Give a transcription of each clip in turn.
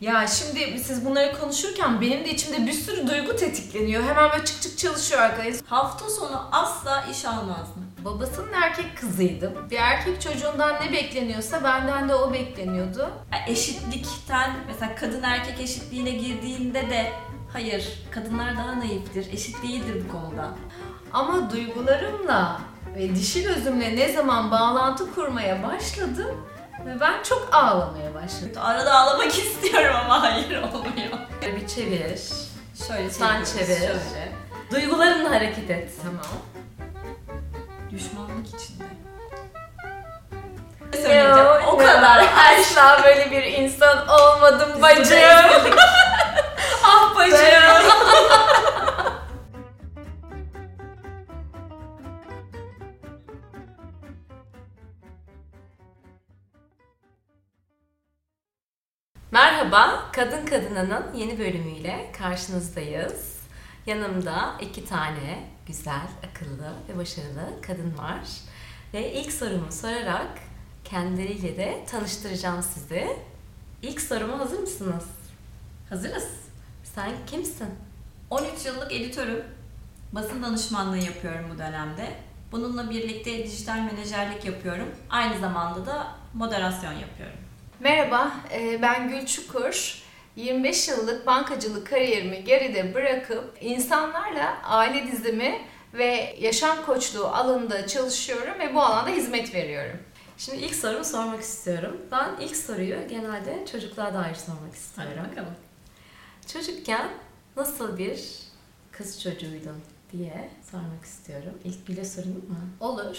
Ya şimdi siz bunları konuşurken benim de içimde bir sürü duygu tetikleniyor. Hemen böyle çık çık çalışıyor arkadaş. Hafta sonu asla iş almazdım. Babasının erkek kızıydım. Bir erkek çocuğundan ne bekleniyorsa benden de o bekleniyordu. Ya Eşitlikten mesela kadın erkek eşitliğine girdiğinde de hayır kadınlar daha naiftir, eşit değildir bu konuda. Ama duygularımla ve dişi gözümle ne zaman bağlantı kurmaya başladım ve ben çok ağlamaya başladım. Arada ağlamak istiyorum ama hayır olmuyor. Bir çevir. Şöyle Sen çevir. Şöyle. Duygularınla hareket et. Tamam. Düşmanlık içinde. Yo, Söyleyeceğim. O ya, kadar. Asla böyle bir insan olmadım bacım. ah bacım. Merhaba, Kadın Kadına'nın yeni bölümüyle karşınızdayız. Yanımda iki tane güzel, akıllı ve başarılı kadın var. Ve ilk sorumu sorarak kendileriyle de tanıştıracağım sizi. İlk soruma hazır mısınız? Hazırız. Sen kimsin? 13 yıllık editörüm. Basın danışmanlığı yapıyorum bu dönemde. Bununla birlikte dijital menajerlik yapıyorum. Aynı zamanda da moderasyon yapıyorum. Merhaba, e, ben Gül Çukur. 25 yıllık bankacılık kariyerimi geride bırakıp insanlarla aile dizimi ve yaşam koçluğu alanında çalışıyorum ve bu alanda hizmet veriyorum. Şimdi ilk sorumu sormak istiyorum. Ben ilk soruyu genelde çocukluğa dair sormak istiyorum. Hadi bakalım. Çocukken nasıl bir kız çocuğuydun diye sormak istiyorum. İlk bile sorayım mı? Olur.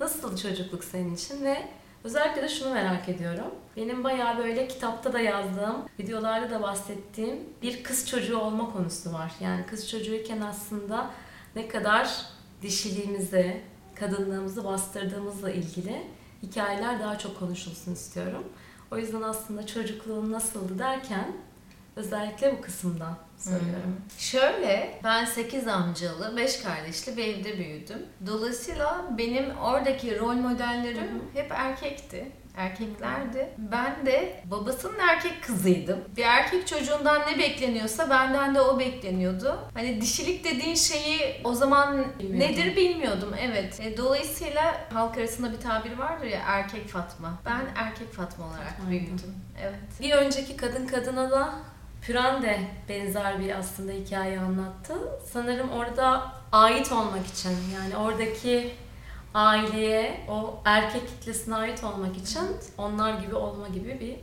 Nasıl çocukluk senin için ve özellikle de şunu merak ediyorum. Benim bayağı böyle kitapta da yazdığım, videolarda da bahsettiğim bir kız çocuğu olma konusu var. Yani kız çocuğuyken aslında ne kadar dişiliğimizi, kadınlığımızı bastırdığımızla ilgili hikayeler daha çok konuşulsun istiyorum. O yüzden aslında çocukluğum nasıldı derken özellikle bu kısımdan soruyorum. Şöyle, ben 8 amcalı, 5 kardeşli bir evde büyüdüm. Dolayısıyla benim oradaki rol modellerim hep erkekti. Erkeklerdi. Ben de babasının erkek kızıydım. Bir erkek çocuğundan ne bekleniyorsa benden de o bekleniyordu. Hani dişilik dediğin şeyi o zaman Bilmiyordum. nedir bilmiyordum. Evet. E, Dolayısıyla halk arasında bir tabir vardır ya erkek Fatma. Ben erkek Fatma olarak büyüdüm. Evet. Bir önceki kadın kadına da Püran de benzer bir aslında hikaye anlattı. Sanırım orada ait olmak için yani oradaki aileye, o erkek kitlesine ait olmak için onlar gibi olma gibi bir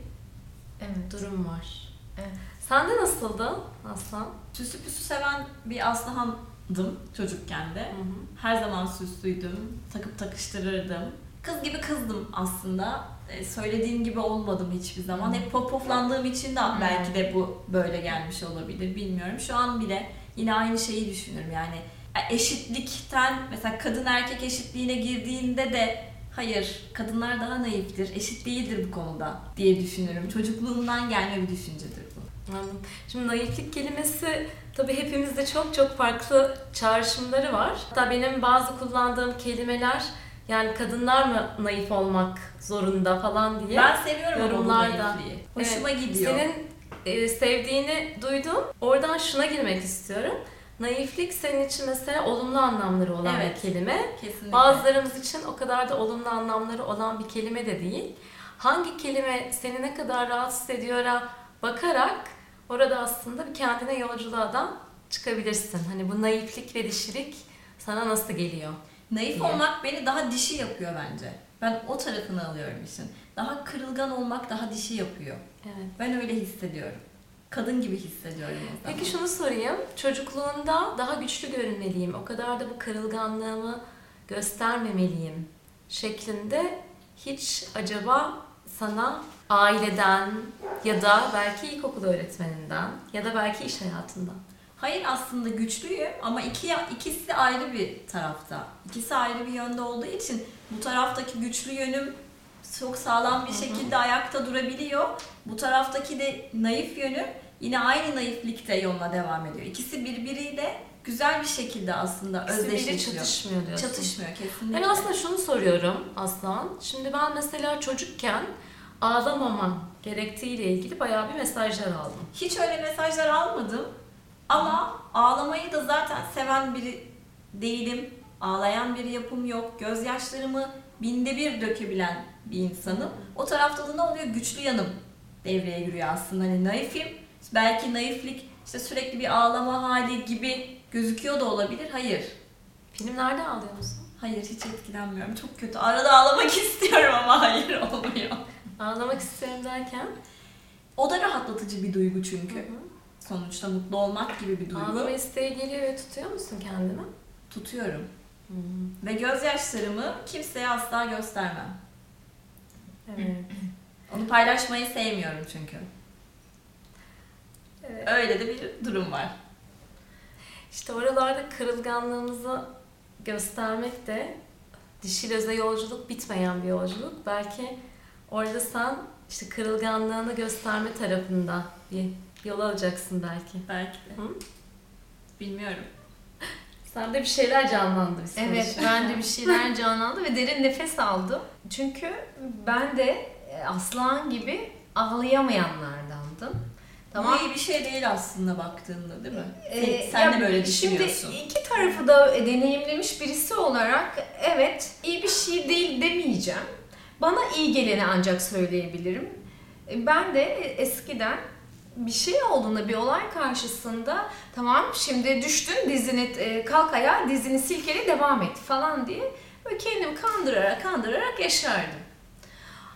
Evet. durum var. Evet. Sende nasıldı Aslan? Süsü püsü seven bir Aslıhan'dım çocukken de. Her zaman süslüydüm, takıp takıştırırdım. Kız gibi kızdım aslında. E, söylediğin gibi olmadım hiçbir zaman. Hep popoflandığım için de belki de bu böyle gelmiş olabilir bilmiyorum. Şu an bile yine aynı şeyi düşünürüm yani. e, Eşitlikten mesela kadın erkek eşitliğine girdiğinde de hayır kadınlar daha naiftir, eşit değildir bu konuda diye düşünürüm. Çocukluğumdan gelme bir düşüncedir bu. Anladım. Şimdi naiflik kelimesi tabii hepimizde çok çok farklı çağrışımları var. Hatta benim bazı kullandığım kelimeler yani kadınlar mı naif olmak zorunda falan diye. Ben seviyorum bu yorumlarda. Hoşuma gidiyor. Senin e, sevdiğini duydum. Oradan şuna girmek istiyorum. Naiflik senin için mesela olumlu anlamları olan Evet. bir kelime. Kesinlikle. Bazılarımız için o kadar da olumlu anlamları olan bir kelime de değil. Hangi kelime seni ne kadar rahatsız ediyor'a bakarak orada aslında bir kendine yolculuğa da çıkabilirsin. Hani bu naiflik ve dişilik sana nasıl geliyor? Naif diye. olmak beni daha dişi yapıyor bence. Ben o tarafını alıyorum işin. Daha kırılgan olmak daha dişi yapıyor. Evet. Ben öyle hissediyorum. Kadın gibi hissediyorum o. Peki şunu sorayım. Çocukluğunda daha güçlü görünmeliyim. O kadar da bu kırılganlığımı göstermemeliyim şeklinde hiç acaba sana aileden ya da belki ilkokul öğretmeninden ya da belki iş hayatından Hayır aslında güçlüyüm ama iki, ikisi ayrı bir tarafta. İkisi ayrı bir yönde olduğu için bu taraftaki güçlü yönüm çok sağlam bir şekilde ayakta durabiliyor. Bu taraftaki de naif yönüm yine aynı naiflikte yoluna devam ediyor. İkisi birbiriyle güzel bir şekilde aslında özdeşleşiyor. çatışmıyor diyorsun. Çatışmıyor kesinlikle. Ben aslında şunu soruyorum Aslan. Şimdi ben mesela çocukken ağlamamam gerektiğiyle ilgili bayağı bir mesajlar aldım. Hiç öyle mesajlar almadım. Ama ağlamayı da zaten seven biri değilim. Ağlayan bir yapım yok. Gözyaşlarımı binde bir dökebilen bir insanım. O tarafta da ne oluyor? Güçlü yanım devreye giriyor aslında. Hani naifim. Belki naiflik işte sürekli bir ağlama hali gibi gözüküyor da olabilir. Hayır. Filmlerde ağlıyor musun? Hayır hiç etkilenmiyorum. Çok kötü. Arada ağlamak istiyorum ama hayır olmuyor. Ağlamak isterim derken? O da rahatlatıcı bir duygu çünkü. Hı hı. Sonuçta mutlu olmak gibi bir duygu. Ağlama isteği geliyor ve tutuyor musun kendini? Tutuyorum. Ve gözyaşlarımı kimseye asla göstermem. Evet. Onu paylaşmayı sevmiyorum çünkü. evet. Öyle de bir durum var. İşte oralarda kırılganlığımızı göstermek de dişil öze yolculuk bitmeyen bir yolculuk. Belki orada sen işte kırılganlığını gösterme tarafında bir yol alacaksın belki. Belki de. Hı? Bilmiyorum. Sende bir şeyler canlandı biz Evet konuşurken. ben de bir şeyler canlandı ve derin nefes aldım. Çünkü ben de e, aslan gibi ağlayamayanlardandım. Tamam. Bu iyi bir şey değil aslında baktığında değil mi? Ee, sen ya de böyle düşünüyorsun. Şimdi iki tarafı da deneyimlemiş birisi olarak evet iyi bir şey değil demeyeceğim. Bana iyi geleni ancak söyleyebilirim. E, Ben de eskiden bir şey olduğunda bir olay karşısında tamam şimdi düştün dizini e, kalk ayağa dizini silkele devam et falan diye böyle kendimi kandırarak kandırarak yaşardım.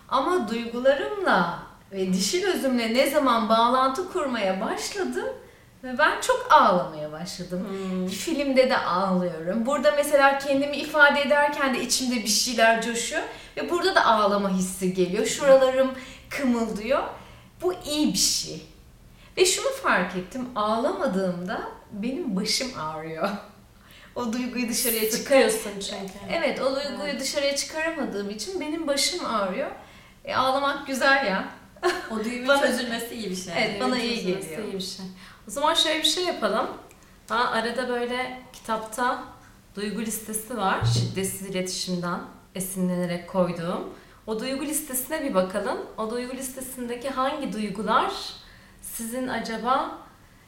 Ama duygularımla ve dişil özümle ne zaman bağlantı kurmaya başladım ve ben çok ağlamaya başladım. Hmm. Filmde de ağlıyorum. Burada mesela kendimi ifade ederken de içimde bir şeyler coşuyor ve burada da ağlama hissi geliyor. Şuralarım kımıldıyor. Bu iyi bir şey. Ve şunu fark ettim. Ağlamadığımda benim başım ağrıyor. O duyguyu dışarıya çıkar. Sıkıyorsun çünkü. Evet, o duyguyu dışarıya çıkaramadığım için benim başım ağrıyor. E, ağlamak güzel ya. O düğümün Bana- çözülmesi iyi bir şey. Evet, bana iyi geliyor. iyi bir şey. O zaman şöyle bir şey yapalım. Ben arada böyle kitapta duygu listesi var. Şiddetsiz iletişimden esinlenerek koyduğum. O duygu listesine bir bakalım. O duygu listesindeki hangi duygular sizin acaba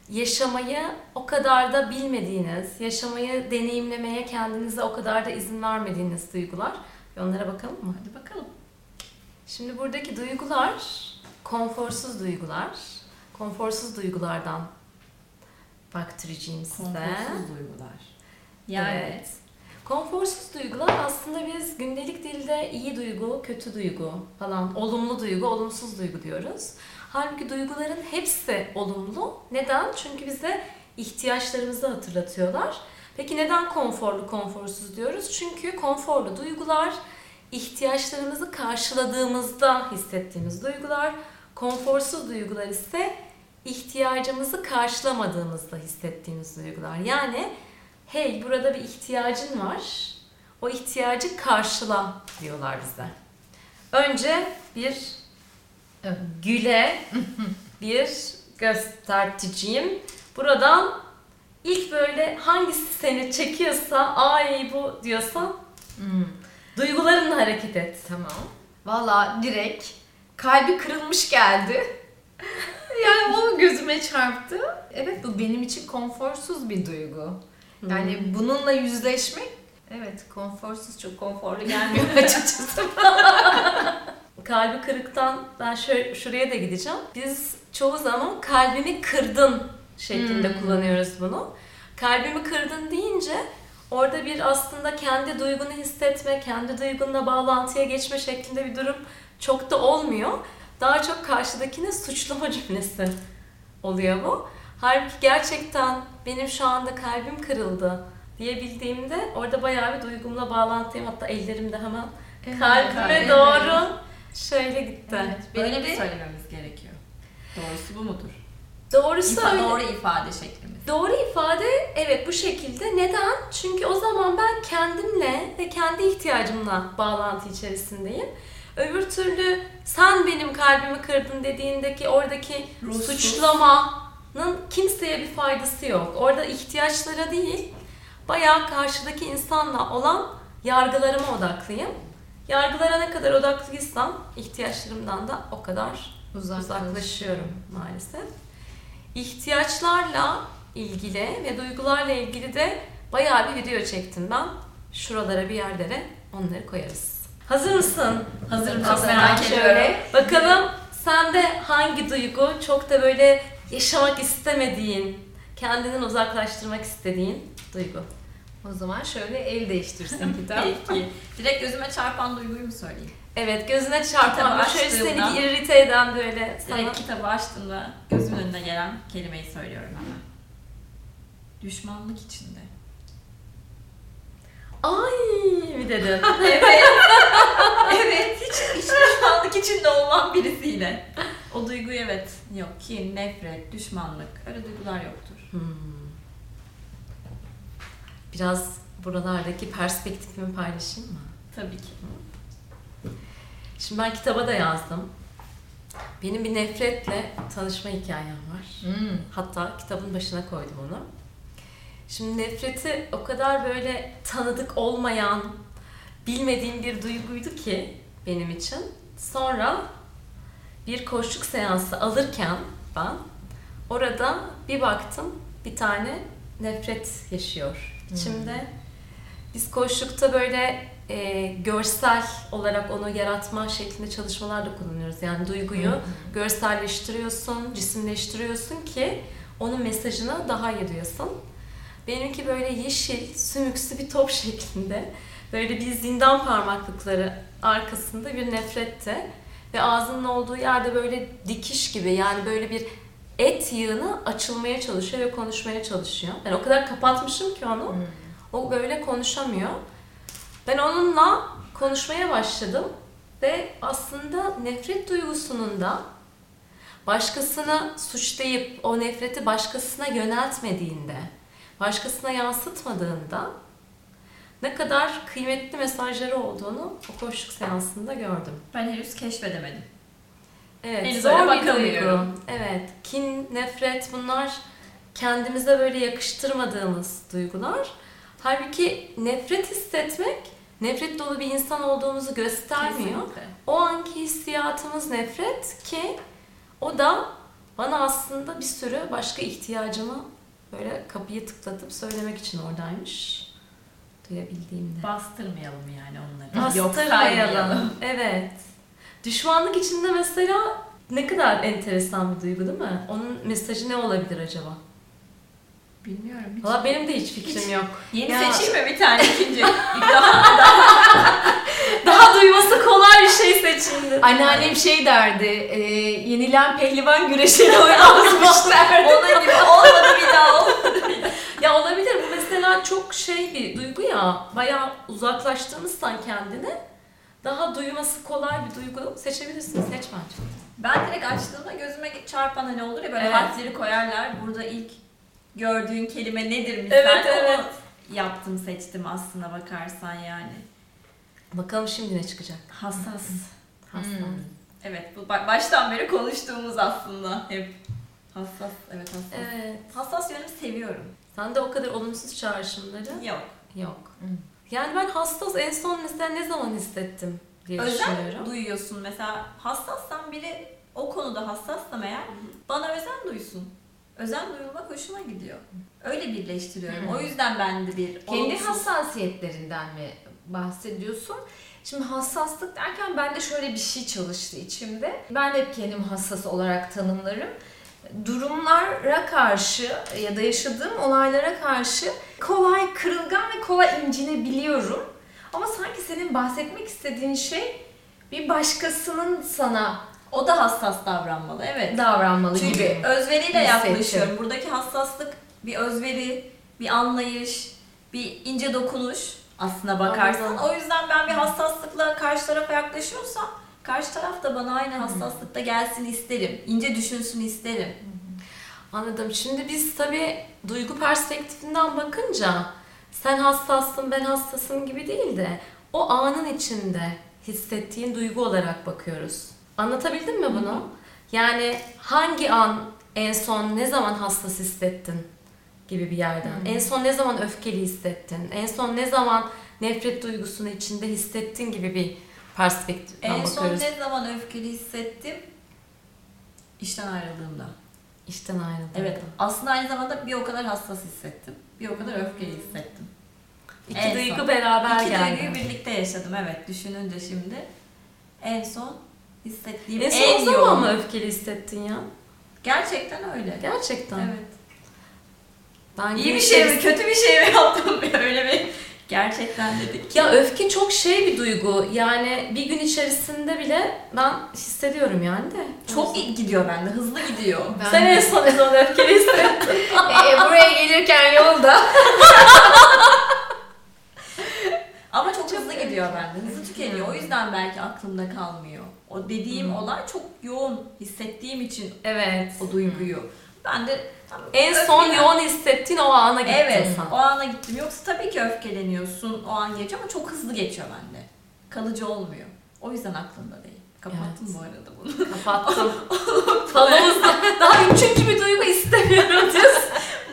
yaşamayı o kadar da bilmediğiniz, yaşamayı deneyimlemeye kendinize o kadar da izin vermediğiniz duygular. Bir onlara bakalım mı? Hadi bakalım. Şimdi buradaki duygular konforsuz duygular. Konforsuz duygulardan baktıracağım size. Konforsuz duygular. Yani Evet. Konforsuz duygular aslında biz gündelik dilde iyi duygu, kötü duygu falan, olumlu duygu, olumsuz duygu diyoruz. Halbuki duyguların hepsi olumlu. Neden? Çünkü bize ihtiyaçlarımızı hatırlatıyorlar. Peki neden konforlu, konforsuz diyoruz? Çünkü konforlu duygular ihtiyaçlarımızı karşıladığımızda hissettiğimiz duygular. Konforsuz duygular ise ihtiyacımızı karşılamadığımızda hissettiğimiz duygular. Yani hey burada bir ihtiyacın var. O ihtiyacı karşıla diyorlar bize. Önce bir. Güle bir gösterticiyim. Buradan ilk böyle hangisi seni çekiyorsa ay bu diyorsan Hmm, duygularınla hareket et. tamam. Valla direkt kalbi kırılmış geldi. yani o gözüme çarptı. Evet bu benim için konforsuz bir duygu. Yani bununla yüzleşmek evet konforsuz çok konforlu gelmiyor açıkçası. Kalbi kırıktan ben şöyle, şuraya da gideceğim. Biz çoğu zaman kalbimi kırdın şeklinde Hmm. kullanıyoruz bunu. Kalbimi kırdın deyince orada bir aslında kendi duygunu hissetme, kendi duygunla bağlantıya geçme şeklinde bir durum çok da olmuyor. Daha çok karşıdakine suçlama cümlesi oluyor bu. Halbuki gerçekten benim şu anda kalbim kırıldı diyebildiğimde orada bayağı bir duygumla bağlantıyım. Hatta ellerim de hemen kalbime Evet. doğru şöyle gitti. Evet, böyle benim de söylememiz gerekiyor? Doğrusu bu mudur? Doğrusu İfa, öyle. doğru ifade şeklimiz. Doğru ifade evet bu şekilde. Neden? Çünkü o zaman ben kendimle ve kendi ihtiyacımla bağlantı içerisindeyim. Öbür türlü sen benim kalbimi kırdın dediğindeki oradaki Ruhsuz. suçlamanın kimseye bir faydası yok. Orada ihtiyaçlara değil, bayağı karşıdaki insanla olan yargılarıma odaklıyım. Yargılara ne kadar odaklıysam ihtiyaçlarımdan da o kadar uzaklaşıyorum maalesef. İhtiyaçlarla ilgili ve duygularla ilgili de bayağı bir video çektim ben. Şuralara bir yerlere onları koyarız. Hazır mısın? Hazırım çok merak ediyorum. Bakalım sende hangi duygu çok da böyle yaşamak istemediğin, kendinden uzaklaştırmak istediğin duygu? O zaman şöyle el değiştirsin kitap. Peki. Direkt gözüme çarpan duyguyu mu söyleyeyim? Evet gözüne çarpan şöyle seni irite eden böyle sana Direkt kitabı açtığımda gözümün önüne gelen kelimeyi söylüyorum hemen. Düşmanlık içinde. ay mi dedin? Evet. evet. Hiç, hiç düşmanlık içinde olmam birisiyle. O duyguyu evet. Yok. Kin, nefret, düşmanlık. Öyle duygular yoktur. Hmm. Biraz buralardaki perspektifimi paylaşayım mı? Tabii ki. Şimdi ben kitaba da yazdım. Benim bir nefretle tanışma hikayem var. Hmm. Hatta kitabın başına koydum onu. Şimdi nefreti o kadar böyle tanıdık olmayan, bilmediğim bir duyguydu ki benim için. Sonra bir koşluk seansı alırken ben orada bir baktım bir tane nefret yaşıyor içimde. Biz koşlukta böyle e, görsel olarak onu yaratma şeklinde çalışmalar da kullanıyoruz. Yani duyguyu görselleştiriyorsun, cisimleştiriyorsun ki onun mesajını daha iyi duyasın. Benimki böyle yeşil, sümüksü bir top şeklinde. Böyle bir zindan parmaklıkları arkasında bir nefrette ve ağzının olduğu yerde böyle dikiş gibi yani böyle bir et yığını açılmaya çalışıyor ve konuşmaya çalışıyor. Ben o kadar kapatmışım ki onu. Hmm. O böyle konuşamıyor. Ben onunla konuşmaya başladım ve aslında nefret duygusunun da başkasını suçlayıp o nefreti başkasına yöneltmediğinde, başkasına yansıtmadığında ne kadar kıymetli mesajları olduğunu o koşluk seansında gördüm. Ben henüz keşfedemedim. Evet, Henüz zor bir duygu. Evet, kin, nefret bunlar kendimize böyle yakıştırmadığımız duygular. Halbuki nefret hissetmek, nefret dolu bir insan olduğumuzu göstermiyor. Kesinlikle. O anki hissiyatımız nefret ki o da bana aslında bir sürü başka ihtiyacımı böyle kapıyı tıklatıp söylemek için oradaymış. Duyabildiğimde. Bastırmayalım yani onları. Bastırmayalım. Evet. Düşmanlık içinde mesela ne kadar enteresan bir duygu değil mi? Onun mesajı ne olabilir acaba? Bilmiyorum. Hiç. Valla benim de hiç fikrim Hiç. yok. Yeni Ya. seçeyim mi bir tane ikinci? İlk defa Daha duyması kolay bir şey seçildi. Anneannem şey derdi, e, yenilen pehlivan güreşine oynanmış derdi. Onun gibi olmadı bir daha olmadı. Ya olabilir bu mesela çok şey bir duygu ya. Bayağı uzaklaştırmışsan kendini. Daha duyması kolay bir duygu seçebilirsin. Seç bence. Ben direkt açtığımda gözüme çarpan hani olur ya böyle Evet. harfleri koyarlar. Burada ilk gördüğün kelime nedir misal? Evet, Onu evet. yaptım seçtim aslına bakarsan yani. Bakalım şimdi ne çıkacak. Hassas. Hassas. Hmm. Evet bu ba- baştan beri konuştuğumuz aslında hep. Hassas, evet hassas. Evet. Hassas yönümü seviyorum. Sende o kadar olumsuz çağrışımları Yok. yok. Hmm. Yani ben hassas en son mesela ne zaman hissettim diye Özel düşünüyorum. duyuyorsun mesela hassassan biri o konuda hassassam eğer bana özen duysun. Özen duyulmak hoşuma gidiyor. Öyle birleştiriyorum. Hı. O yüzden bende bir Kendi olumsuz- hassasiyetlerinden mi bahsediyorsun? Şimdi hassaslık derken bende şöyle bir şey çalıştı içimde. Ben de hep kendimi hassas olarak tanımlarım. Durumlara karşı ya da yaşadığım olaylara karşı kolay kırılgan ve kolay incinebiliyorum. Ama sanki senin bahsetmek istediğin şey bir başkasının sana O da hassas davranmalı. Evet. davranmalı Çünkü gibi. özveriyle hissettim. yaklaşıyorum. Buradaki hassaslık bir özveri, bir anlayış, bir ince dokunuş aslına bakarsan. Anladım. O yüzden ben bir hassaslıkla karşı tarafa yaklaşıyorsam karşı taraf da bana aynı hassaslıkta gelsin isterim. İnce düşünsün isterim. Anladım. Şimdi biz tabii duygu perspektifinden bakınca sen hassassın ben hassasım gibi değil de o anın içinde hissettiğin duygu olarak bakıyoruz. Anlatabildim mi bunu? Yani hangi an en son ne zaman hassas hissettin gibi bir yerden. Hı. En son ne zaman öfkeli hissettin? En son ne zaman nefret duygusunu içinde hissettin gibi bir perspektiften En son bakıyoruz. ne zaman öfkeli hissettim? İşten ayrıldığımda. İşten ayrıldın. Evet. Aslında aynı zamanda bir o kadar hassas hissettim. Bir o kadar öfkeli hissettim. İki En duygu son. beraber İki geldi. duyguyu birlikte yaşadım evet düşününce şimdi. En son hissettiğim En en, son zaman mı öfkeli hissettin ya? Gerçekten öyle. Gerçekten. Evet. Ben İyi bir şey mi kötü bir şey mi yaptım öyle bir gerçekten dedik. Ya öfke çok şey bir duygu. Yani bir gün içerisinde bile ben hissediyorum yani de. Çok iyi gidiyor bende hızlı gidiyor. Ben Sen de- en son ne zaman öfkeli hissettin? Ee, buraya gelirken yolda. Ama çok hızlı gidiyor bende. Hızlı tükeniyor. O yüzden belki aklımda kalmıyor. O dediğim Hmm. olay çok yoğun hissettiğim için evet. o duyguyu. Ben de En öfkelen- son yoğun hissettiğin o ana gittin Evet, sen. o ana gittim. Yoksa tabii ki öfkeleniyorsun o an geçiyor ama çok hızlı geçiyor bende. Kalıcı olmuyor. O yüzden aklımda değil. Kapattım Evet. bu arada bunu. Kapattım. Falımızda daha üçüncü bir duygu istemiyorum diyorsun.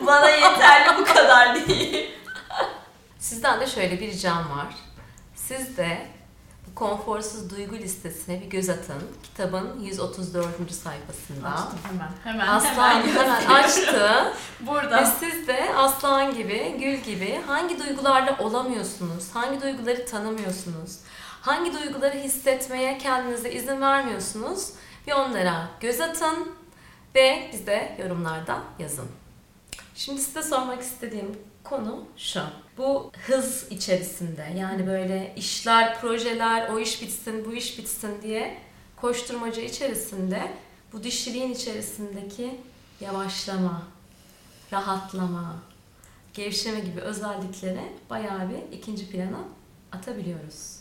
Bana yeterli bu kadar değil. Sizden de şöyle bir ricam var. Siz de konforsuz duygu listesine bir göz atın. Kitabın 134. sayfasında. Açtım hemen. Hemen Aslan hemen, hemen açtı. Ve Burada. siz de aslan gibi, gül gibi hangi duygularla olamıyorsunuz? Hangi duyguları tanımıyorsunuz? Hangi duyguları hissetmeye kendinize izin vermiyorsunuz? Bir onlara göz atın ve bize yorumlarda yazın. Şimdi size sormak istediğim konu şu. Bu hız içerisinde yani böyle işler, projeler, o iş bitsin, bu iş bitsin diye koşturmaca içerisinde bu dişiliğin içerisindeki yavaşlama, rahatlama, gevşeme gibi özellikleri bayağı bir ikinci plana atabiliyoruz.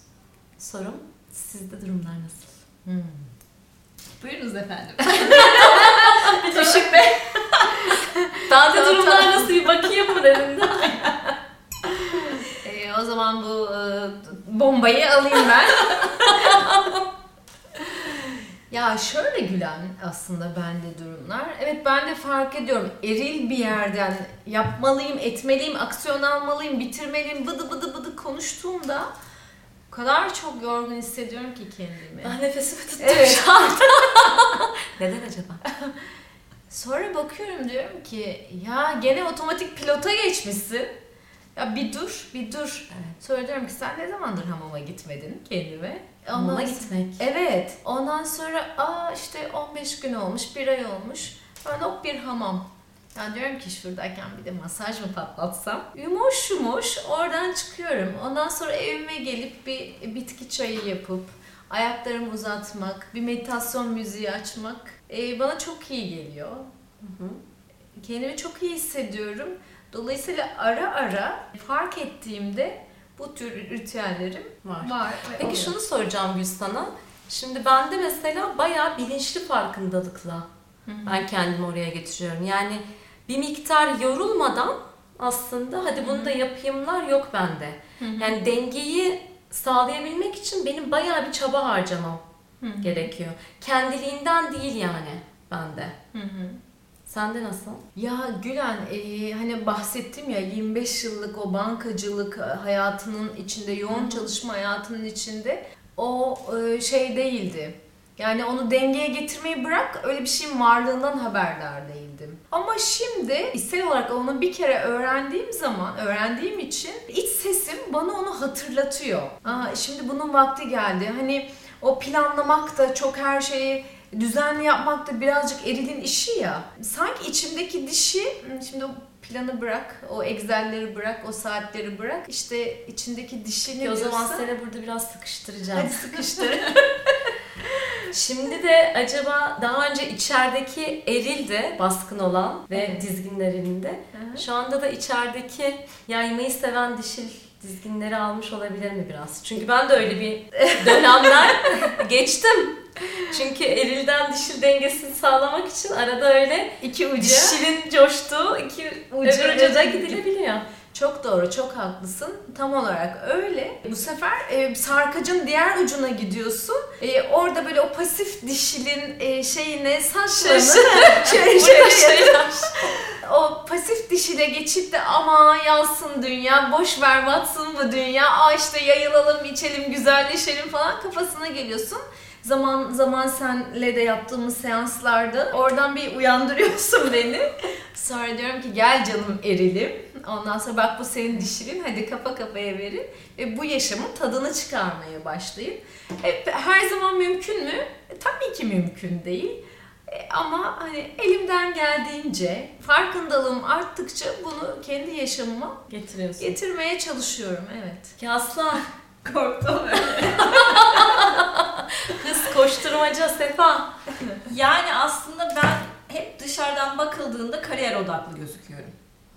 Sorum sizde durumlar nasıl? Hmm. Buyurunuz efendim. Düşük be. De durumlar nasıl bir bakayım mı dedim de. Ee, o zaman bu e, bombayı alayım ben. ya şöyle gülen aslında bende durumlar. Evet ben de fark ediyorum. Eril bir yerden yapmalıyım, etmeliyim, aksiyon almalıyım, bitirmeliyim, bıdı bıdı bıdı konuştuğumda o kadar çok yorgun hissediyorum ki kendimi. Ben nefesimi tuttum Evet. şu anda. Neden acaba? Sonra bakıyorum diyorum ki ya gene otomatik pilota geçmişsin. Ya bir dur, bir dur. Evet. Sonra diyorum ki sen ne zamandır hamama gitmedin kendime? Hamama gitmek. Evet. Ondan sonra aa işte 15 gün olmuş, bir ay olmuş. Ben hop bir hamam. Ya diyorum ki şuradayken bir de masaj mı patlatsam? Yumuş yumuş oradan çıkıyorum. Ondan sonra evime gelip bir bitki çayı yapıp ayaklarımı uzatmak, bir meditasyon müziği açmak e, bana çok iyi geliyor. Hı hı. Kendimi çok iyi hissediyorum. Dolayısıyla ara ara fark ettiğimde bu tür ritüellerim Var. var. Peki oluyor. şunu soracağım Gül sana. Şimdi bende mesela bayağı bilinçli farkındalıkla Hı hı. ben kendimi oraya getiriyorum. Yani bir miktar yorulmadan aslında hadi bunu da yapayımlar yok bende. Hı hı. Yani dengeyi sağlayabilmek için benim bayağı bir çaba harcamam Hı hı. gerekiyor. Kendiliğinden değil yani bende. Hı hı. Sende nasıl? Ya Gülen e, hani bahsettim ya 25 yıllık o bankacılık hayatının içinde yoğun Hı hı. çalışma hayatının içinde o e, şey değildi. Yani onu dengeye getirmeyi bırak öyle bir şeyin varlığından haberdar değildim. Ama şimdi içsel olarak onu bir kere öğrendiğim zaman, öğrendiğim için iç sesim bana onu hatırlatıyor. Aa, şimdi bunun vakti geldi. Hani o planlamak da çok her şeyi düzenli yapmak da birazcık erilin işi ya. Sanki içimdeki dişi, hmm, şimdi o planı bırak, o Excel'leri bırak, o saatleri bırak. İşte içindeki dişi ne Ki o zaman seni burada biraz sıkıştıracağım. Hadi sıkıştır. Şimdi de acaba daha önce içerideki eril de baskın olan ve Evet. dizginler elinde. Şu anda da içerideki yaymayı seven dişil dizginleri almış olabilir mi biraz? Çünkü ben de öyle bir dönemler geçtim. Çünkü erilden dişil dengesini sağlamak için arada öyle İki ucu. dişilin coştuğu iki Ucu, uca da gidilebiliyor. Çok doğru, çok haklısın. Tam olarak öyle. Bu sefer e, sarkacın diğer ucuna gidiyorsun. E, orada böyle o pasif dişilin e, şeyine saçlarını şöyle şöyle yapıp o pasif dişile geçip de ama yansın dünya, boş ver batsın bu dünya, aa işte yayılalım, içelim, güzelleşelim falan kafasına geliyorsun. Zaman zaman senle de yaptığımız seanslarda oradan bir uyandırıyorsun beni. Sonra diyorum ki gel canım erilim. Ondan sonra bak bu senin dişilin hadi kafa kafaya verin. Ve bu yaşamın tadını çıkarmaya başlayın. Hep, her zaman mümkün mü? E, tabii ki mümkün değil. E, ama hani elimden geldiğince, farkındalığım arttıkça bunu kendi yaşamıma Getiriyorsun. getirmeye çalışıyorum. Evet. Ya Aslan, Korktum öyle. kız koşturmaca Sefa. Yani aslında ben hep dışarıdan bakıldığında kariyer odaklı gözüküyorum.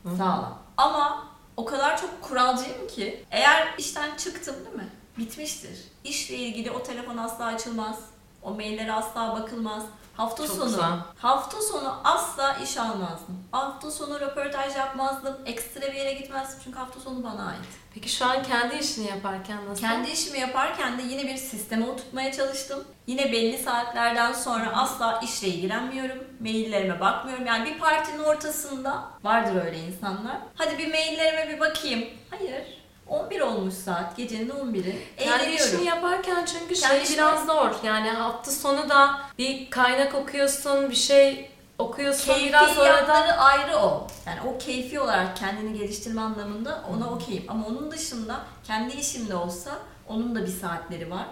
Hı. Sağlam. Ama o kadar çok kuralcıyım ki eğer işten çıktım değil mi? Bitmiştir. İşle ilgili o telefon asla açılmaz. O maillere asla bakılmaz. Hafta Çok sonu güzel. hafta sonu asla iş almazdım. Hafta sonu röportaj yapmazdım. Ekstra bir yere gitmezdim çünkü hafta sonu bana ait. Peki şu an kendi işini yaparken nasıl? Kendi işimi yaparken de yine bir sisteme oturtmaya çalıştım. Yine belli saatlerden sonra asla işle ilgilenmiyorum. Maillerime bakmıyorum. Yani bir partinin ortasında vardır öyle insanlar. Hadi bir maillerime bir bakayım. Hayır. 11 olmuş saat. Gecenin 11'i. Kendi işini yaparken çünkü Kendi şey işimi- biraz zor. Yani hafta sonu da bir kaynak okuyorsun, bir şey okuyorsun. Keyfi biraz orada ayrı o. Yani o keyfi olarak kendini geliştirme anlamında ona okeyim. Ama onun dışında kendi işimde olsa onun da bir saatleri var.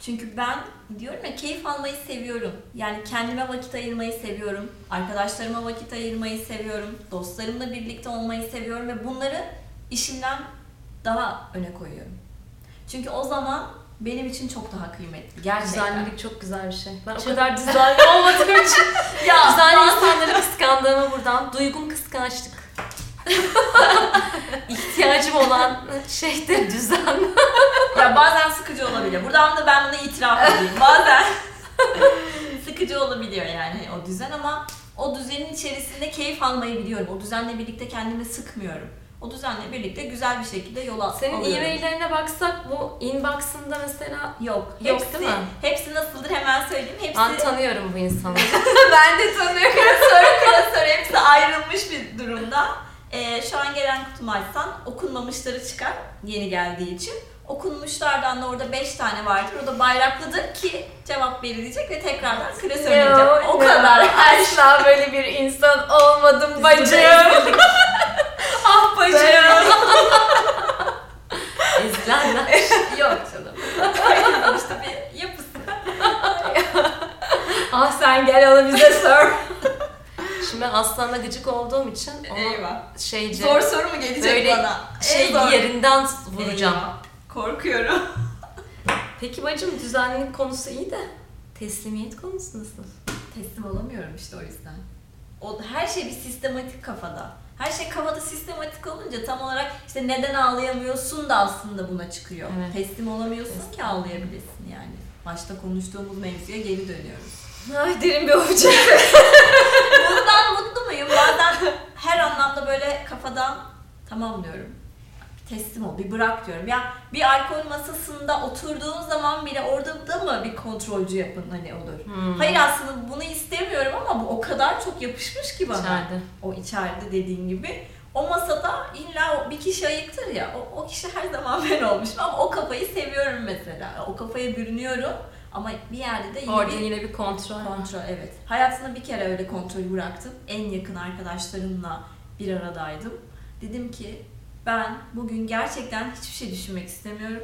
Çünkü ben diyorum ya keyif almayı seviyorum. Yani kendime vakit ayırmayı seviyorum. Arkadaşlarıma vakit ayırmayı seviyorum. Dostlarımla birlikte olmayı seviyorum ve bunları işimden daha öne koyuyorum. Çünkü o zaman benim için çok daha kıymetli. Gerçekten. düzenlilik çok güzel bir şey. Ben o Çok- kadar düzenli olmadığım için Ya düzenli insanları kıskandığımı buradan duygum kıskançlık. İhtiyacım olan şey de düzen. Ya bazen sıkıcı olabiliyor. Buradan da ben bunu itiraf edeyim. Bazen sıkıcı olabiliyor yani o düzen ama o düzenin içerisinde keyif almayı biliyorum. O düzenle birlikte kendimi sıkmıyorum. O düzenle birlikte güzel bir şekilde yola Senin alıyorum. e-maillerine baksak bu inbox'ında mesela Yok. Yok hepsi, değil mi? Hepsi nasıldır hemen söyleyeyim. Hepsi ben tanıyorum bu insanı. ben de tanıyorum. Klasör klasör hepsi ayrılmış bir durumda. Ee, şu an gelen kutumu açsan okunmamışları çıkar yeni geldiği için. Okunmuşlardan da orada 5 tane vardır. O da bayraklıdır ki cevap verilecek ve tekrardan klasör edeceğim. O kadar. Asla böyle bir insan olmadım bacım. ezildik. ah bacım. Ezilenler. Yok canım. Herkesin işte bir yapısı. ah sen gel onu bize sor. Şimdi ben Aslan'la gıcık olduğum için Eyvah. şeyce Zor soru mu gelecek böyle bana? şey zor. yerinden vuracağım. Eyvah. Korkuyorum. Peki bacım düzenlilik konusu iyi de teslimiyet konusu nasıl? Teslim olamıyorum işte o yüzden. O her şey bir sistematik kafada. Her şey kafada sistematik olunca tam olarak işte neden ağlayamıyorsun da aslında buna çıkıyor. Evet. Teslim olamıyorsun Teslim. ki ağlayabilesin yani. Başta konuştuğumuz mevzuya geri dönüyoruz. Ay derin bir hoca. Bundan mutlu muyum? Bazen her anlamda böyle kafadan tamam diyorum. Teslim ol, bir bırak diyorum. Ya bir alkol masasında oturduğun zaman bile orada da mı bir kontrolcü yapın hani olur. Hmm. Hayır aslında bunu istemiyorum ama bu o kadar çok yapışmış ki bana. İçeride. O içeride dediğin gibi. O masada illa bir kişi ayıktır ya. O, o kişi her zaman ben olmuşum ama o kafayı seviyorum mesela. O kafaya bürünüyorum ama bir yerde de yine Orada bir yine bir kontrol. kontrol evet. Hayatımda bir kere öyle kontrolü bıraktım. En yakın arkadaşlarımla bir aradaydım. Dedim ki ben bugün gerçekten hiçbir şey düşünmek istemiyorum.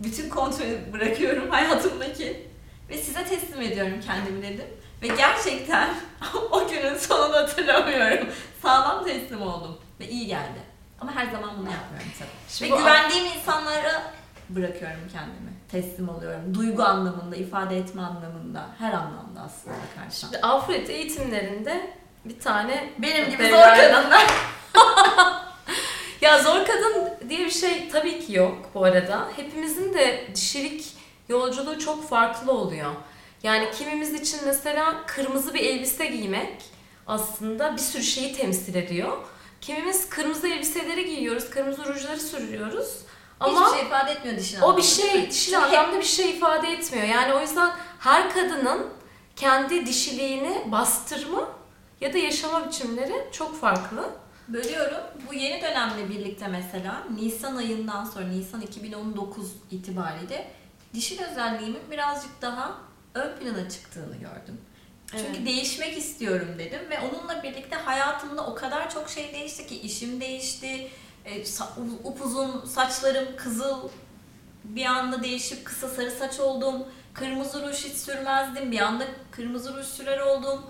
Bütün kontrolü bırakıyorum hayatımdaki ve size teslim ediyorum kendimi dedim. Ve gerçekten o günün sonunu hatırlamıyorum. Sağlam teslim oldum ve iyi geldi. Ama her zaman bunu yapmıyorum tabii. Şimdi ve güvendiğim insanlara bırakıyorum kendimi. Teslim oluyorum. Duygu anlamında, ifade etme anlamında, her anlamda aslında bakarsan. Şimdi Afrodit eğitimlerinde bir tane Benim gibi zor kadınlar. Ya zor kadın diye bir şey tabii ki yok bu arada. Hepimizin de dişilik yolculuğu çok farklı oluyor. Yani kimimiz için mesela kırmızı bir elbise giymek aslında bir sürü şeyi temsil ediyor. Kimimiz kırmızı elbiseleri giyiyoruz, kırmızı rujları sürüyoruz. Ama Hiçbir şey ifade etmiyor dişin o bir şey dişil Çünkü anlamda bir şey ifade etmiyor. Yani o yüzden her kadının kendi dişiliğini bastırma ya da yaşama biçimleri çok farklı. Bölüyorum. Bu yeni dönemle birlikte mesela Nisan ayından sonra Nisan 2019 itibariyle dişil özelliğimin birazcık daha ön plana çıktığını gördüm. Evet. Çünkü değişmek istiyorum dedim ve onunla birlikte hayatımda o kadar çok şey değişti ki işim değişti, e, upuzun saçlarım kızıl bir anda değişip kısa sarı saç oldum. Kırmızı ruj hiç sürmezdim. Bir anda kırmızı ruj sürer oldum.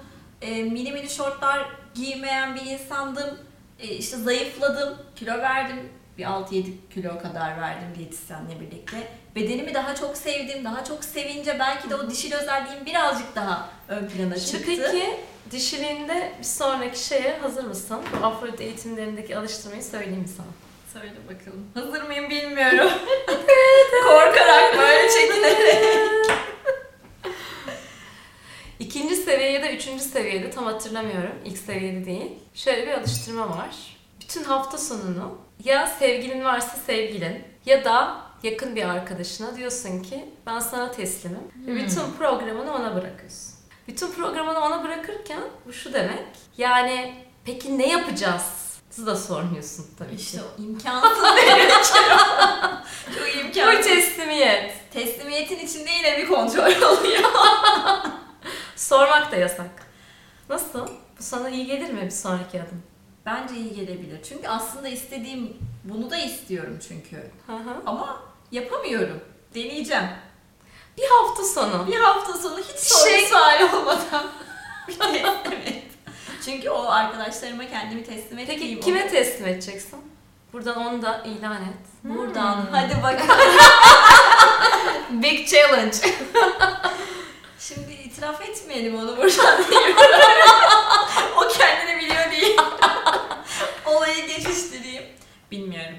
E, mini mini şortlar giymeyen bir insandım. E, işte zayıfladım, kilo verdim. Bir 6-7 kilo kadar verdim diyetisyenle birlikte. Bedenimi daha çok sevdim, daha çok sevince belki de o dişil özelliğim birazcık daha ön plana Şimdi çıktı. peki dişiliğinde bir sonraki şeye hazır mısın? Bu Afrodit eğitimlerindeki alıştırmayı söyleyeyim sana? Söyle bakalım. Hazır mıyım bilmiyorum. Korkarak böyle çekinerek. İkinci seviye ya da üçüncü seviyede tam hatırlamıyorum. İlk seviyede değil. Şöyle bir alıştırma var. Bütün hafta sonunu ya sevgilin varsa sevgilin ya da yakın bir arkadaşına diyorsun ki ben sana teslimim. Hmm. bütün programını ona bırakıyorsun. Bütün programını ona bırakırken bu şu demek. Yani peki ne yapacağız? Siz de sormuyorsun tabii İşte ki. o imkansız. Çok Bu imkansız. teslimiyet. Teslimiyetin içinde yine bir kontrol oluyor. Sormak da yasak. Nasıl? Bu sana iyi gelir mi bir sonraki adım? Bence iyi gelebilir. Çünkü aslında istediğim, bunu da istiyorum çünkü. Hı hı. Ama yapamıyorum. Deneyeceğim. Bir hafta sonu. Bir hafta sonu hiç soru şey- sual olmadan bir teslim et. Çünkü o arkadaşlarıma kendimi teslim ettiğim Peki kime teslim edeceksin? Buradan onu da ilan et. Buradan Hmm. hadi bakalım. Big challenge. Şimdi itiraf etmeyelim onu buradan o kendini biliyor değil. Olayı geçiştireyim. Bilmiyorum.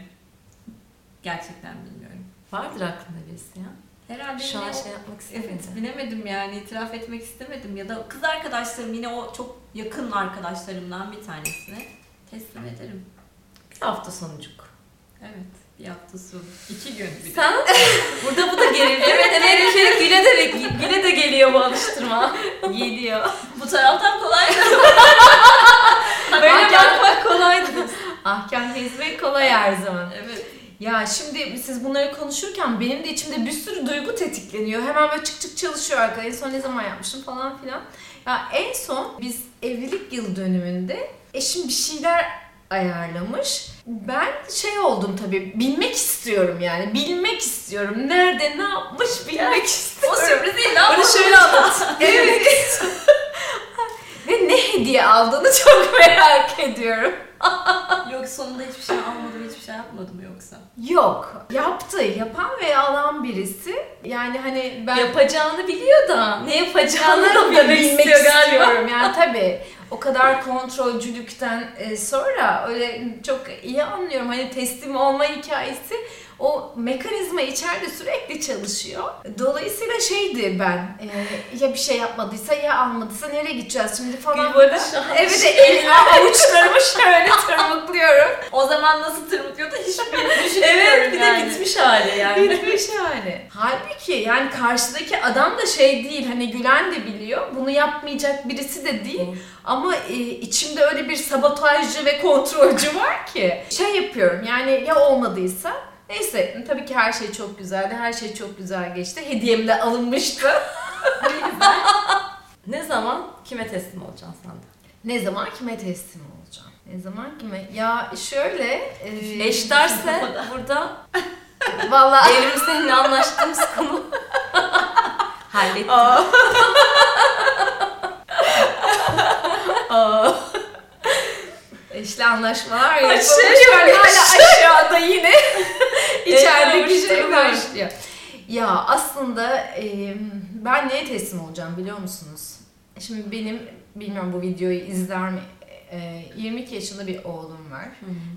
Gerçekten bilmiyorum. Vardır aklında birisi ya. Herhalde Şu an şey yapmak istemedi. Evet bilemedim yani itiraf etmek istemedim ya da kız arkadaşlarım yine o çok yakın arkadaşlarımdan bir tanesine teslim ederim. Bir hafta sonucuk. Evet bir hafta sonu. iki gün bir de. Sen burada bu da geriliyor. evet ki Gül'e de, Gül'e de geliyor bu alıştırma. Geliyor. Bu taraftan kolay Ahkam- bakmak kolaydı. Ahkam kesmek kolay her zaman. Evet. Ya şimdi siz bunları konuşurken benim de içimde bir sürü duygu tetikleniyor. Hemen böyle çık çık çalışıyor arka. En son ne zaman yapmışım falan filan. Ya en son biz evlilik yıl dönümünde eşim bir şeyler ayarlamış. Ben şey oldum tabii bilmek istiyorum yani. Bilmek istiyorum. Nerede ne yapmış bilmek O istiyorum. sürpriz değil ama. Onu şöyle anlat. Evet. Ve ne hediye aldığını çok merak ediyorum. Yok sonunda hiçbir şey almadım hiçbir şey yapmadım yoksa. Yok. Yaptı. Yapan ve alan birisi. Yani hani ben Yapacağını biliyor da ne yapacağını da bilmek galiba. istiyorum. Yani tabii o kadar kontrolcülükten e, sonra öyle çok iyi anlıyorum. Hani teslim olma hikayesi o mekanizma içeride sürekli çalışıyor. Dolayısıyla şeydi ben e, ya bir şey yapmadıysa ya almadıysa nereye gideceğiz şimdi falan. Gül böyle şu an Evet el, avuçlarımı şöyle tırmıklıyorum. O zaman nasıl tırmıklıyordu hiç düşünmüyorum Evet bir yani. de bitmiş hali yani. Bitmiş yani. Halbuki yani karşıdaki adam da şey değil hani Gülen de biliyor. Bunu yapmayacak birisi de değil. Ama e, içimde öyle bir sabotajcı ve kontrolcü var ki. Şey yapıyorum yani ya olmadıysa Neyse tabii ki her şey çok güzeldi. Her şey çok güzel geçti. Hediyem de alınmıştı. Ne zaman kime teslim olacaksın sen de? ne zaman kime teslim olacağım? Ne zaman kime? Ya şöyle... E, Eş derse burada Vallahi... Evrim seninle anlaştığımız konu hallettim. Aa. Aa. Eşli anlaşmalar yapılmış. Aşağı hala aşağıda yine içerideki şey başlıyor. Ya aslında e, ben neye teslim olacağım biliyor musunuz? Şimdi benim, bilmiyorum bu videoyu izler mi? E, 22 yaşında bir oğlum var.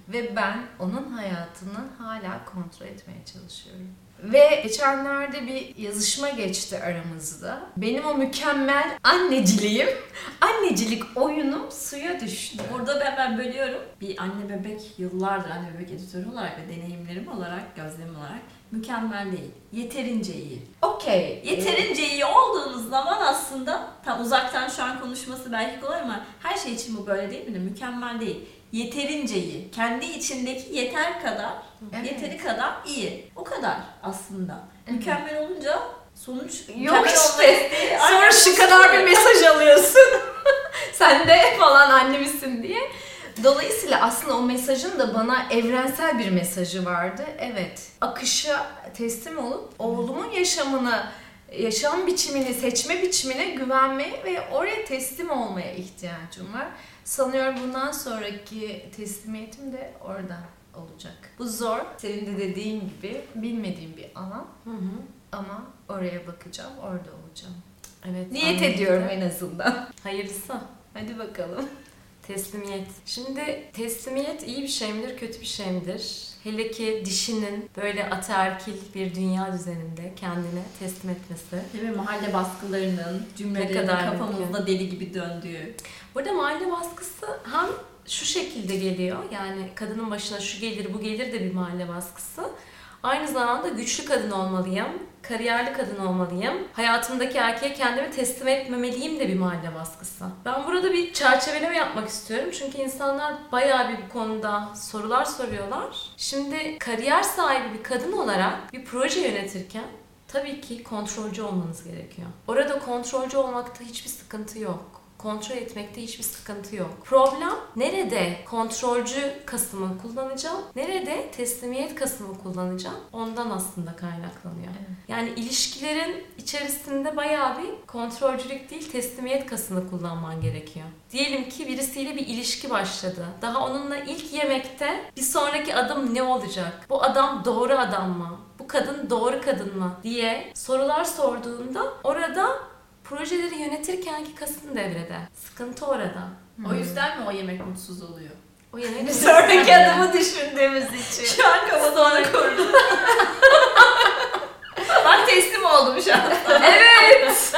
Ve ben onun hayatını hala kontrol etmeye çalışıyorum. Ve geçenlerde bir yazışma geçti aramızda. Benim o mükemmel anneciliğim, annecilik oyunum suya düştü. Burada ben, ben bölüyorum. Bir anne bebek yıllardır anne bebek editörü olarak ve deneyimlerim olarak, gözlemim olarak mükemmel değil. Yeterince iyi. Okey. Yeterince iyi olduğunuz zaman aslında tam uzaktan şu an konuşması belki kolay ama her şey için bu böyle değil mi? de Mükemmel değil. Yeterince iyi. Kendi içindeki yeter kadar, Evet. yeteri kadar iyi. O kadar aslında. Evet. Mükemmel olunca Sonuç Yok işte. Sonra şu kadar bir mesaj alıyorsun. Sen de falan annemisin diye. Dolayısıyla aslında o mesajın da bana evrensel bir mesajı vardı. Evet, akışa teslim olup oğlumun yaşamını, yaşam biçimini, seçme biçimine güvenmeye ve oraya teslim olmaya ihtiyacım var. Sanıyorum bundan sonraki teslimiyetim de oradan olacak. Bu zor, senin de dediğin gibi bilmediğim bir alan Hı hı. ama oraya bakacağım, orada olacağım. Evet. Niyet anladım. ediyorum en azından. Hayırlısı. Hadi bakalım. Teslimiyet. Şimdi teslimiyet iyi bir şey midir, kötü bir şey midir? Hele ki dişinin böyle ataerkil bir dünya düzeninde kendine teslim etmesi. Değil mi? Mahalle baskılarının, cümlelerinin kafamızda deli gibi döndüğü. Burada mahalle baskısı hem şu şekilde geliyor. Yani kadının başına şu gelir, bu gelir de bir mahalle baskısı. Aynı zamanda güçlü kadın olmalıyım, kariyerli kadın olmalıyım. Hayatımdaki erkeğe kendimi teslim etmemeliyim de bir mahalle baskısı. Ben burada bir çerçeveleme yapmak istiyorum. Çünkü insanlar bayağı bir bu konuda sorular soruyorlar. Şimdi kariyer sahibi bir kadın olarak bir proje yönetirken tabii ki kontrolcü olmanız gerekiyor. Orada kontrolcü olmakta hiçbir sıkıntı yok kontrol etmekte hiçbir sıkıntı yok. Problem nerede kontrolcü kasımı kullanacağım, nerede teslimiyet kasımı kullanacağım ondan aslında kaynaklanıyor. Evet. Yani ilişkilerin içerisinde bayağı bir kontrolcülük değil teslimiyet kasını kullanman gerekiyor. Diyelim ki birisiyle bir ilişki başladı. Daha onunla ilk yemekte bir sonraki adım ne olacak? Bu adam doğru adam mı? Bu kadın doğru kadın mı? diye sorular sorduğunda orada projeleri yönetirkenki kasın devrede. Sıkıntı orada. O yüzden mi o yemek mutsuz oluyor? O yemek sonraki adımı düşündüğümüz için. Şu an kafasına kurdu. Bak teslim oldum şu an. evet.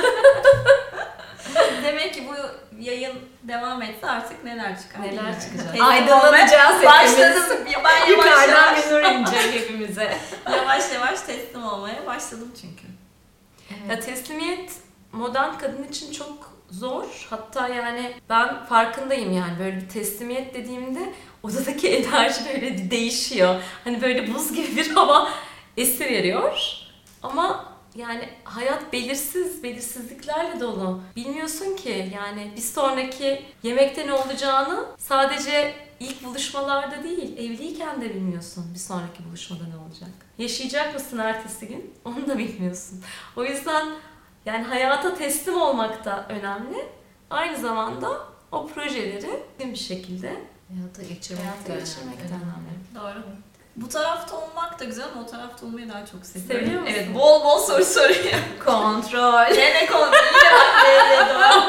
Demek ki bu yayın devam etse artık neler çıkar Neler çıkacak? Aydınlanacağız. Başladım. Ben yavaş Yukarıdan yavaş, bir nur inecek hepimize. yavaş yavaş teslim olmaya başladım çünkü. Ya teslimiyet modern kadın için çok zor. Hatta yani ben farkındayım yani böyle bir teslimiyet dediğimde odadaki enerji böyle değişiyor. Hani böyle buz gibi bir hava esiveriyor. Ama yani hayat belirsiz, belirsizliklerle dolu. Bilmiyorsun ki yani bir sonraki yemekte ne olacağını sadece ilk buluşmalarda değil, evliyken de bilmiyorsun bir sonraki buluşmada ne olacak. Yaşayacak mısın ertesi gün? Onu da bilmiyorsun. O yüzden yani hayata teslim olmak da önemli. Aynı zamanda o projeleri bir şekilde Hayata geçirmek hayata de geçirmek de önemli. önemli. Doğru. Bu tarafta olmak da güzel ama o tarafta olmayı daha çok seviyorum. Seviyor musun? Evet bol bol soru soruyor. Kontrol. Gene konu yine bak devreye doğru.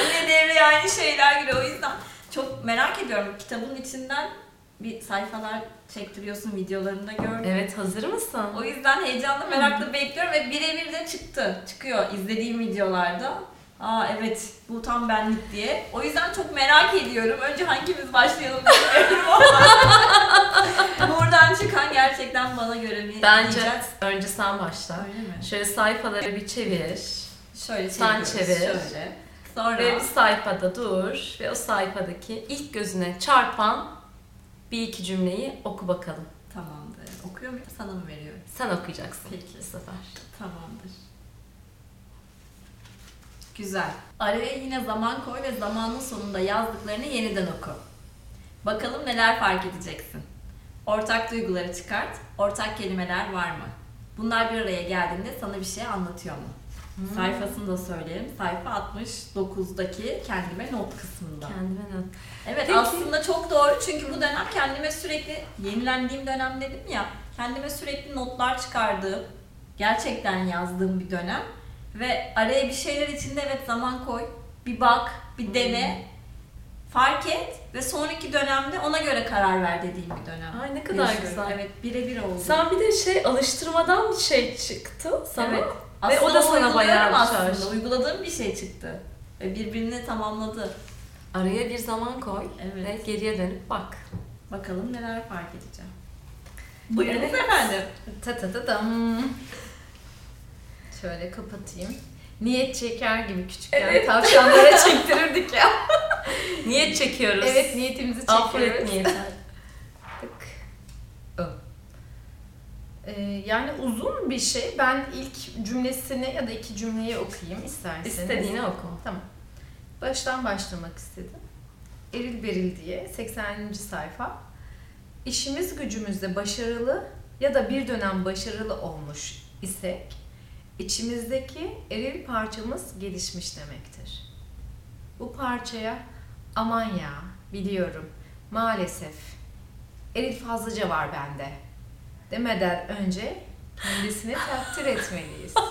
yine devreye aynı şeyler giriyor. O yüzden çok merak ediyorum. Kitabın içinden bir sayfalar çektiriyorsun videolarında gördüm. Evet hazır mısın? O yüzden heyecanlı merakla bekliyorum ve birebir de çıktı. Çıkıyor izlediğim videolarda. Aa evet bu tam benlik diye. O yüzden çok merak ediyorum. Önce hangimiz başlayalım bilmiyorum ama. Buradan çıkan gerçekten bana göre mi Bence diyeceğiz. önce sen başla. Öyle mi? Şöyle sayfaları bir çevir. Şöyle Sen çevir. Şöyle. Sonra Ve bir sayfada dur ve o sayfadaki ilk gözüne çarpan bir iki cümleyi oku bakalım. tamamdır. Okuyor muyum? Sana mı veriyorum? Sen okuyacaksın Peki. bu sefer. Tamamdır. Güzel. Araya yine zaman koy ve zamanın sonunda yazdıklarını yeniden oku. Bakalım neler fark edeceksin. Ortak duyguları çıkart. Ortak kelimeler var mı? Bunlar bir araya geldiğinde sana bir şey anlatıyor mu? Hmm. Sayfasını da söyleyelim. Sayfa 69'daki kendime not kısmında. Kendime not. Evet Peki. aslında çok doğru çünkü bu dönem kendime sürekli yenilendiğim dönem dedim ya kendime sürekli notlar çıkardığım gerçekten yazdığım bir dönem ve araya bir şeyler içinde evet zaman koy bir bak bir dene fark et ve sonraki dönemde ona göre karar ver dediğim bir dönem. Ay ne kadar Yaşıyorum. güzel. Evet birebir oldu. Sen bir de şey alıştırmadan bir şey çıktı sana. Evet. Ve o da sana bayağı bir aslında. şarj. Uyguladığım bir şey çıktı. Ve birbirini tamamladı. Araya bir zaman koy Evet. ve geriye dönüp bak. Bakalım neler fark edeceğim. Buyurunuz Evet. efendim. Ta ta ta tam. Şöyle kapatayım. Niyet çeker gibi küçükken tavşanlara çektirirdik ya. Niyet çekiyoruz. Evet niyetimizi çekiyoruz. Affolet niyeti. Tık. O. Ee, yani uzun bir şey. Ben ilk cümlesini ya da iki cümleyi okuyayım isterseniz. İstediğini oku. Baştan başlamak istedim. Eril Beril diye 80. sayfa. İşimiz gücümüzde başarılı ya da bir dönem başarılı olmuş isek içimizdeki eril parçamız gelişmiş demektir. Bu parçaya aman ya biliyorum maalesef eril fazlaca var bende demeden önce kendisini takdir etmeliyiz.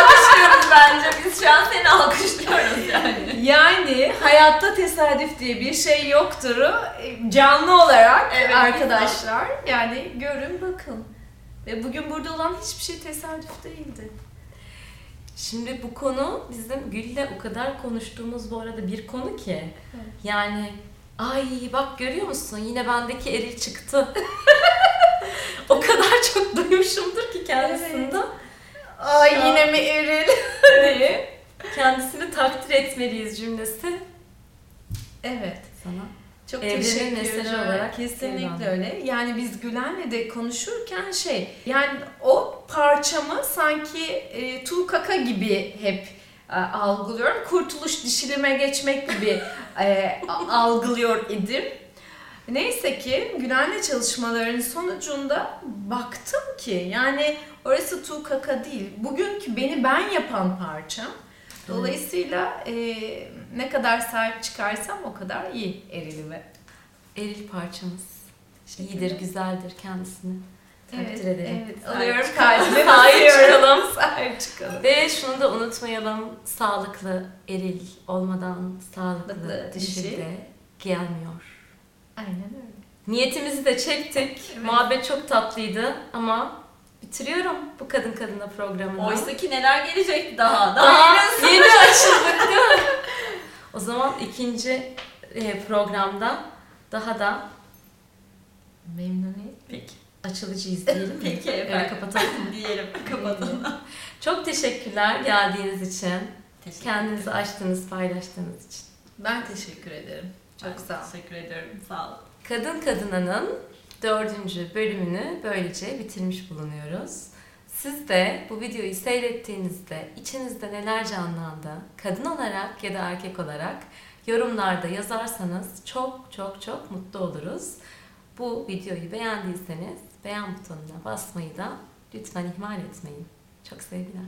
alkışlıyoruz bence. Biz şu an seni alkışlıyoruz yani. Yani hayatta tesadüf diye bir şey yoktur. Canlı olarak Evet, arkadaşlar yani görün bakın. Ve bugün burada olan hiçbir şey tesadüf değildi. Şimdi bu konu bizim Gül'le o kadar konuştuğumuz bu arada bir konu ki. Yani ay bak görüyor musun yine bendeki eril çıktı. o kadar çok duymuşumdur ki kendisinden. Ay Şu an- yine mi eril? diye kendisini takdir etmeliyiz cümlesi evet. sana. Çok Evrenin teşekkürler. mesajı olarak Kesinlikle öyle. Yani biz Gülen'le de konuşurken şey yani o parçamı sanki e, tu kaka gibi hep algılıyorum. Kurtuluş dişilime geçmek gibi e, algılıyor idim. Neyse ki Gülen'le çalışmaların sonucunda baktım ki yani orası tu kaka değil. Bugünkü beni ben yapan parçam. Dolayısıyla e, ne kadar sahip çıkarsam o kadar iyi erilime. Eril parçamız. İyidir, güzeldir kendisini. Takdir Evet, ederim. evet. Alıyorum kalbime. Sahip çıkalım. Sahip çıkalım. Ve şunu da unutmayalım. Sağlıklı eril olmadan sağlıklı dişi dişi. de gelmiyor. Aynen öyle. Niyetimizi de çektik. Evet. Muhabbet çok tatlıydı ama bitiriyorum bu kadın kadına programını. Oysa ki neler gelecek daha. Daha Daha yeni yeni açıldık değil mi? O zaman ikinci e, programda daha da Memnuniyet. Peki. Açılıcıyız diyelim. mi? Peki Öyle efendim. kapatalım. diyelim. Kapatalım. Çok teşekkürler geldiğiniz için. Teşekkür Kendinizi açtığınız, paylaştığınız için. Ben teşekkür ederim. Çok Ben sağ ol. Teşekkür ederim. Sağ ol. Kadın Kadına'nın dördüncü bölümünü böylece bitirmiş bulunuyoruz. Siz de bu videoyu seyrettiğinizde içinizde neler canlandı, kadın olarak ya da erkek olarak yorumlarda yazarsanız çok çok çok mutlu oluruz. Bu videoyu beğendiyseniz beğen butonuna basmayı da lütfen ihmal etmeyin. Çok sevgiler.